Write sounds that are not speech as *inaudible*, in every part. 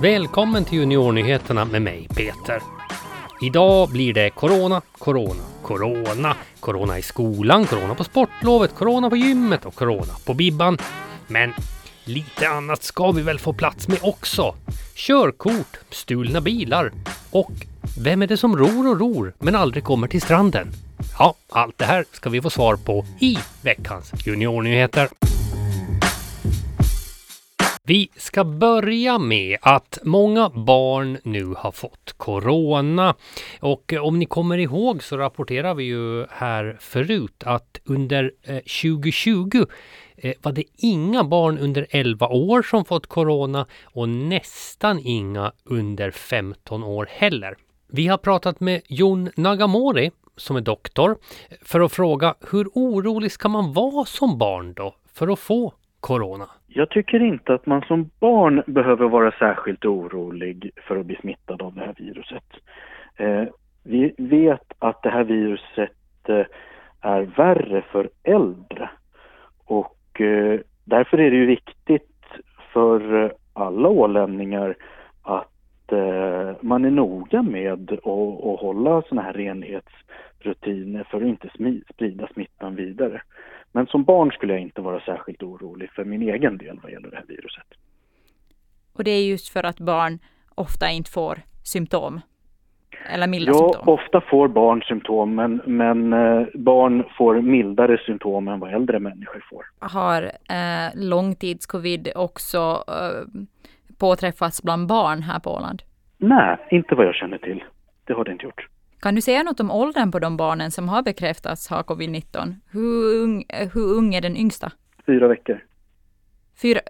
Välkommen till Juniornyheterna med mig Peter. Idag blir det Corona, Corona, Corona. Corona i skolan, Corona på sportlovet, Corona på gymmet och Corona på bibban. Men lite annat ska vi väl få plats med också? Körkort, stulna bilar och vem är det som ror och ror men aldrig kommer till stranden? Ja, allt det här ska vi få svar på i veckans Juniornyheter. Vi ska börja med att många barn nu har fått Corona. Och eh, om ni kommer ihåg så rapporterar vi ju här förut att under eh, 2020 eh, var det inga barn under 11 år som fått Corona och nästan inga under 15 år heller. Vi har pratat med Jon Nagamori som är doktor för att fråga hur orolig ska man vara som barn då för att få Corona? Jag tycker inte att man som barn behöver vara särskilt orolig för att bli smittad av det här viruset. Eh, vi vet att det här viruset eh, är värre för äldre och eh, därför är det ju viktigt för alla ålänningar att eh, man är noga med att hålla sådana här renhetsrutiner för att inte sprida smittan vidare. Men som barn skulle jag inte vara särskilt orolig för min egen del vad gäller det här viruset. Och det är just för att barn ofta inte får symptom? Eller milda ja, symptom? Ja, ofta får barn symptom men, men eh, barn får mildare symptom än vad äldre människor får. Har eh, långtidscovid också eh, påträffats bland barn här på Åland? Nej, inte vad jag känner till. Det har det inte gjort. Kan du säga något om åldern på de barnen som har bekräftats ha covid-19? Hur ung, hur ung är den yngsta? Fyra veckor. Fyra,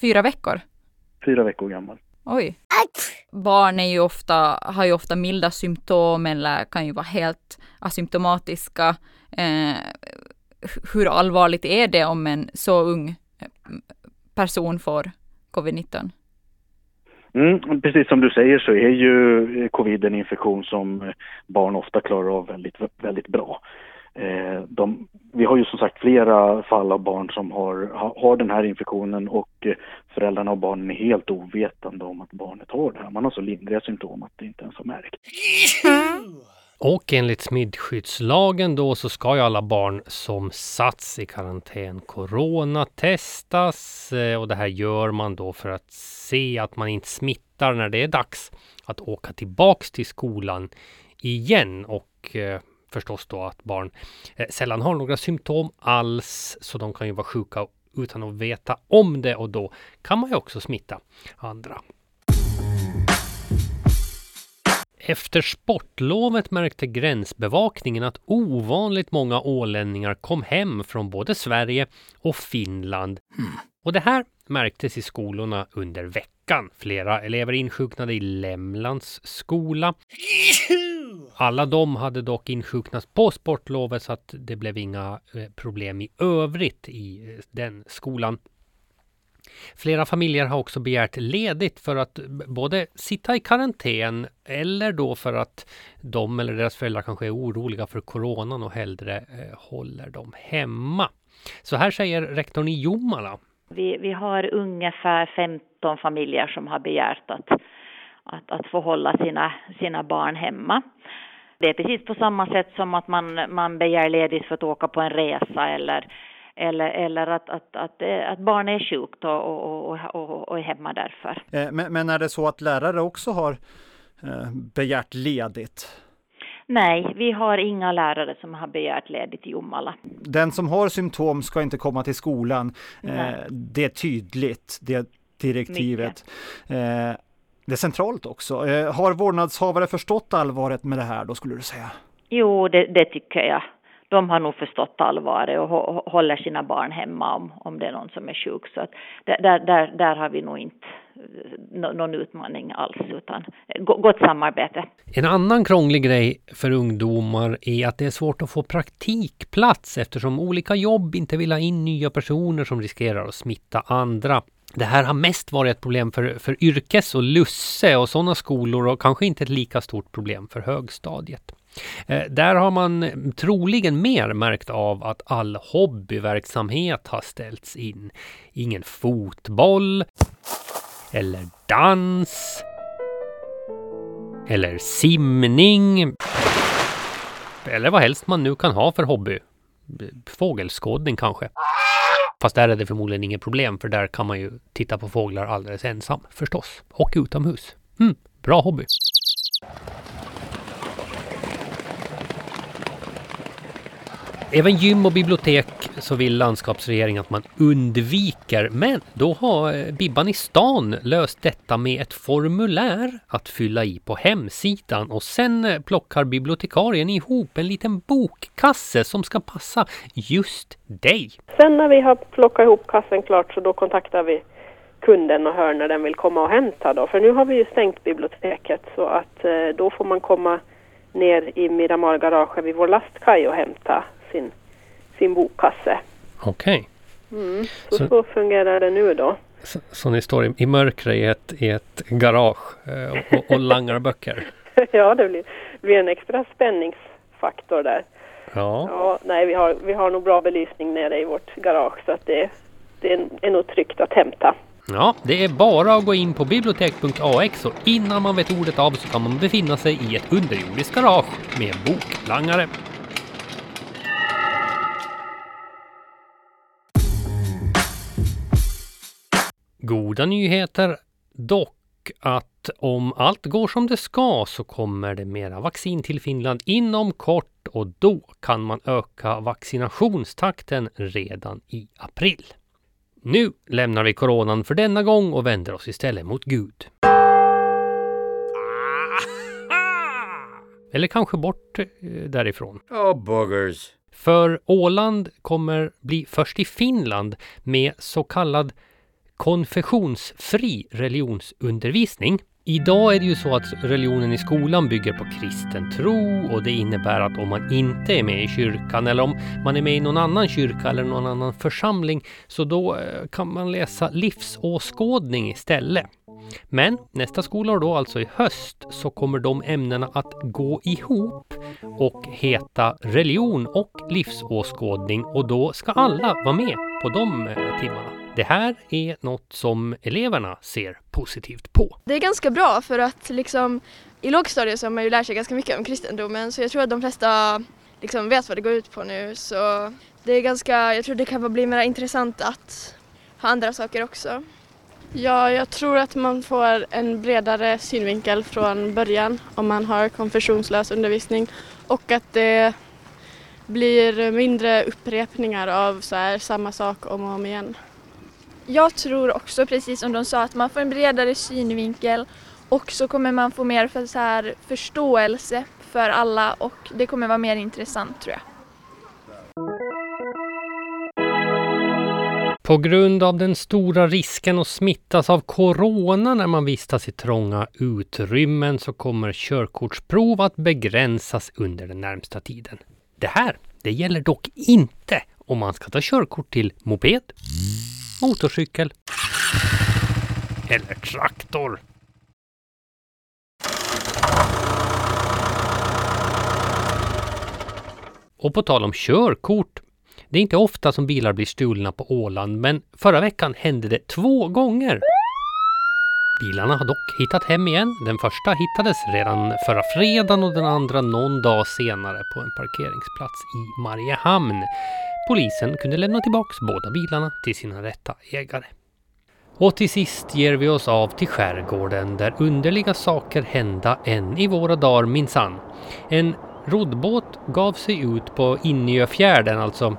fyra veckor? Fyra veckor gammal. Oj. Barn är ju ofta, har ju ofta milda symptom eller kan ju vara helt asymptomatiska. Eh, hur allvarligt är det om en så ung person får covid-19? Mm, precis som du säger så är ju covid en infektion som barn ofta klarar av väldigt, väldigt bra. Eh, de, vi har ju som sagt flera fall av barn som har, har den här infektionen och eh, föräldrarna och barnen är helt ovetande om att barnet har det här. Man har så lindriga symptom att det inte ens har märkt. Och enligt smittskyddslagen då så ska ju alla barn som satts i karantän coronatestas eh, och det här gör man då för att se att man inte smittar när det är dags att åka tillbaks till skolan igen och eh, förstås då att barn eh, sällan har några symptom alls så de kan ju vara sjuka utan att veta om det och då kan man ju också smitta andra. Efter sportlovet märkte gränsbevakningen att ovanligt många ålänningar kom hem från både Sverige och Finland. Mm. Och det här märktes i skolorna under veckan. Flera elever insjuknade i Lämlands skola. Alla de hade dock insjuknat på sportlovet så att det blev inga eh, problem i övrigt i eh, den skolan. Flera familjer har också begärt ledigt för att både sitta i karantän eller då för att de eller deras föräldrar kanske är oroliga för coronan och hellre eh, håller dem hemma. Så här säger rektorn i Jomala. Vi, vi har ungefär 15 familjer som har begärt att, att, att få hålla sina, sina barn hemma. Det är precis på samma sätt som att man, man begär ledigt för att åka på en resa eller eller, eller att, att, att, att barn är sjukt och, och, och, och är hemma därför. Eh, men, men är det så att lärare också har eh, begärt ledigt? Nej, vi har inga lärare som har begärt ledigt i Jomala. Den som har symptom ska inte komma till skolan. Nej. Eh, det är tydligt, det direktivet. Det är centralt också. Har vårdnadshavare förstått allvaret med det här då skulle du säga? Jo, det, det tycker jag de har nog förstått allvaret och håller sina barn hemma om, om det är någon som är sjuk. Så att där, där, där har vi nog inte eh, någon utmaning alls, utan gott samarbete. En annan krånglig grej för ungdomar är att det är svårt att få praktikplats eftersom olika jobb inte vill ha in nya personer som riskerar att smitta andra. Det här har mest varit ett problem för, för yrkes och lusse och sådana skolor och kanske inte ett lika stort problem för högstadiet. Eh, där har man troligen mer märkt av att all hobbyverksamhet har ställts in. Ingen fotboll, eller dans eller simning eller vad helst man nu kan ha för hobby. Fågelskådning kanske. Fast där är det förmodligen inget problem för där kan man ju titta på fåglar alldeles ensam förstås. Och utomhus. Mm, bra hobby. Även gym och bibliotek så vill landskapsregeringen att man undviker. Men då har eh, Bibban i stan löst detta med ett formulär att fylla i på hemsidan och sen eh, plockar bibliotekarien ihop en liten bokkasse som ska passa just dig. Sen när vi har plockat ihop kassen klart så då kontaktar vi kunden och hör när den vill komma och hämta då. För nu har vi ju stängt biblioteket så att eh, då får man komma ner i Miramargaraget vid vår lastkaj och hämta sin, sin bokkasse. Okej. Mm, så, så, så fungerar det nu då. Så, så ni står i, i mörkret i ett, i ett garage eh, och, och langar böcker? *laughs* ja, det blir, blir en extra spänningsfaktor där. Ja. ja. Nej, vi har, vi har nog bra belysning nere i vårt garage så att det, det är, är nog tryggt att hämta. Ja, det är bara att gå in på bibliotek.ax och innan man vet ordet av så kan man befinna sig i ett underjordiskt garage med boklangare. Goda nyheter dock att om allt går som det ska så kommer det mera vaccin till Finland inom kort och då kan man öka vaccinationstakten redan i april. Nu lämnar vi coronan för denna gång och vänder oss istället mot Gud. *laughs* Eller kanske bort eh, därifrån. Oh buggers. För Åland kommer bli först i Finland med så kallad konfessionsfri religionsundervisning. Idag är det ju så att religionen i skolan bygger på kristen tro och det innebär att om man inte är med i kyrkan eller om man är med i någon annan kyrka eller någon annan församling så då eh, kan man läsa livsåskådning istället. Men nästa skolår då, alltså i höst, så kommer de ämnena att gå ihop och heta religion och livsåskådning och då ska alla vara med på de eh, timmarna. Det här är något som eleverna ser positivt på. Det är ganska bra för att liksom i lågstadiet så har man ju lärt sig ganska mycket om kristendomen så jag tror att de flesta liksom vet vad det går ut på nu så det är ganska, jag tror det kan bli mer intressant att ha andra saker också. Ja, jag tror att man får en bredare synvinkel från början om man har konfessionslös undervisning och att det blir mindre upprepningar av så här, samma sak om och om igen. Jag tror också, precis som de sa, att man får en bredare synvinkel och så kommer man få mer för så här förståelse för alla och det kommer vara mer intressant tror jag. På grund av den stora risken att smittas av corona när man vistas i trånga utrymmen så kommer körkortsprov att begränsas under den närmsta tiden. Det här, det gäller dock inte om man ska ta körkort till moped, motorcykel eller traktor. Och på tal om körkort. Det är inte ofta som bilar blir stulna på Åland, men förra veckan hände det två gånger. Bilarna har dock hittat hem igen. Den första hittades redan förra fredagen och den andra någon dag senare på en parkeringsplats i Mariehamn. Polisen kunde lämna tillbaks båda bilarna till sina rätta ägare. Och till sist ger vi oss av till skärgården där underliga saker hända än i våra dagar minsann. En roddbåt gav sig ut på Injöfjärden, alltså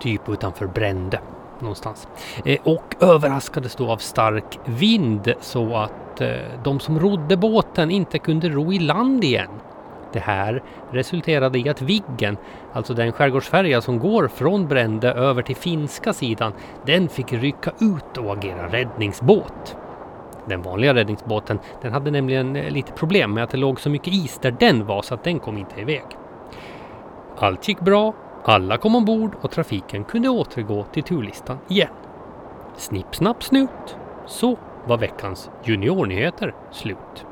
typ utanför Brände någonstans. Eh, och överraskades då av stark vind så att eh, de som rodde båten inte kunde ro i land igen. Det här resulterade i att Viggen, alltså den skärgårdsfärja som går från Brände över till finska sidan, den fick rycka ut och agera räddningsbåt. Den vanliga räddningsbåten den hade nämligen eh, lite problem med att det låg så mycket is där den var så att den kom inte iväg. Allt gick bra, alla kom ombord och trafiken kunde återgå till turlistan igen. Snipp, snapp, snut. Så var veckans juniornyheter slut.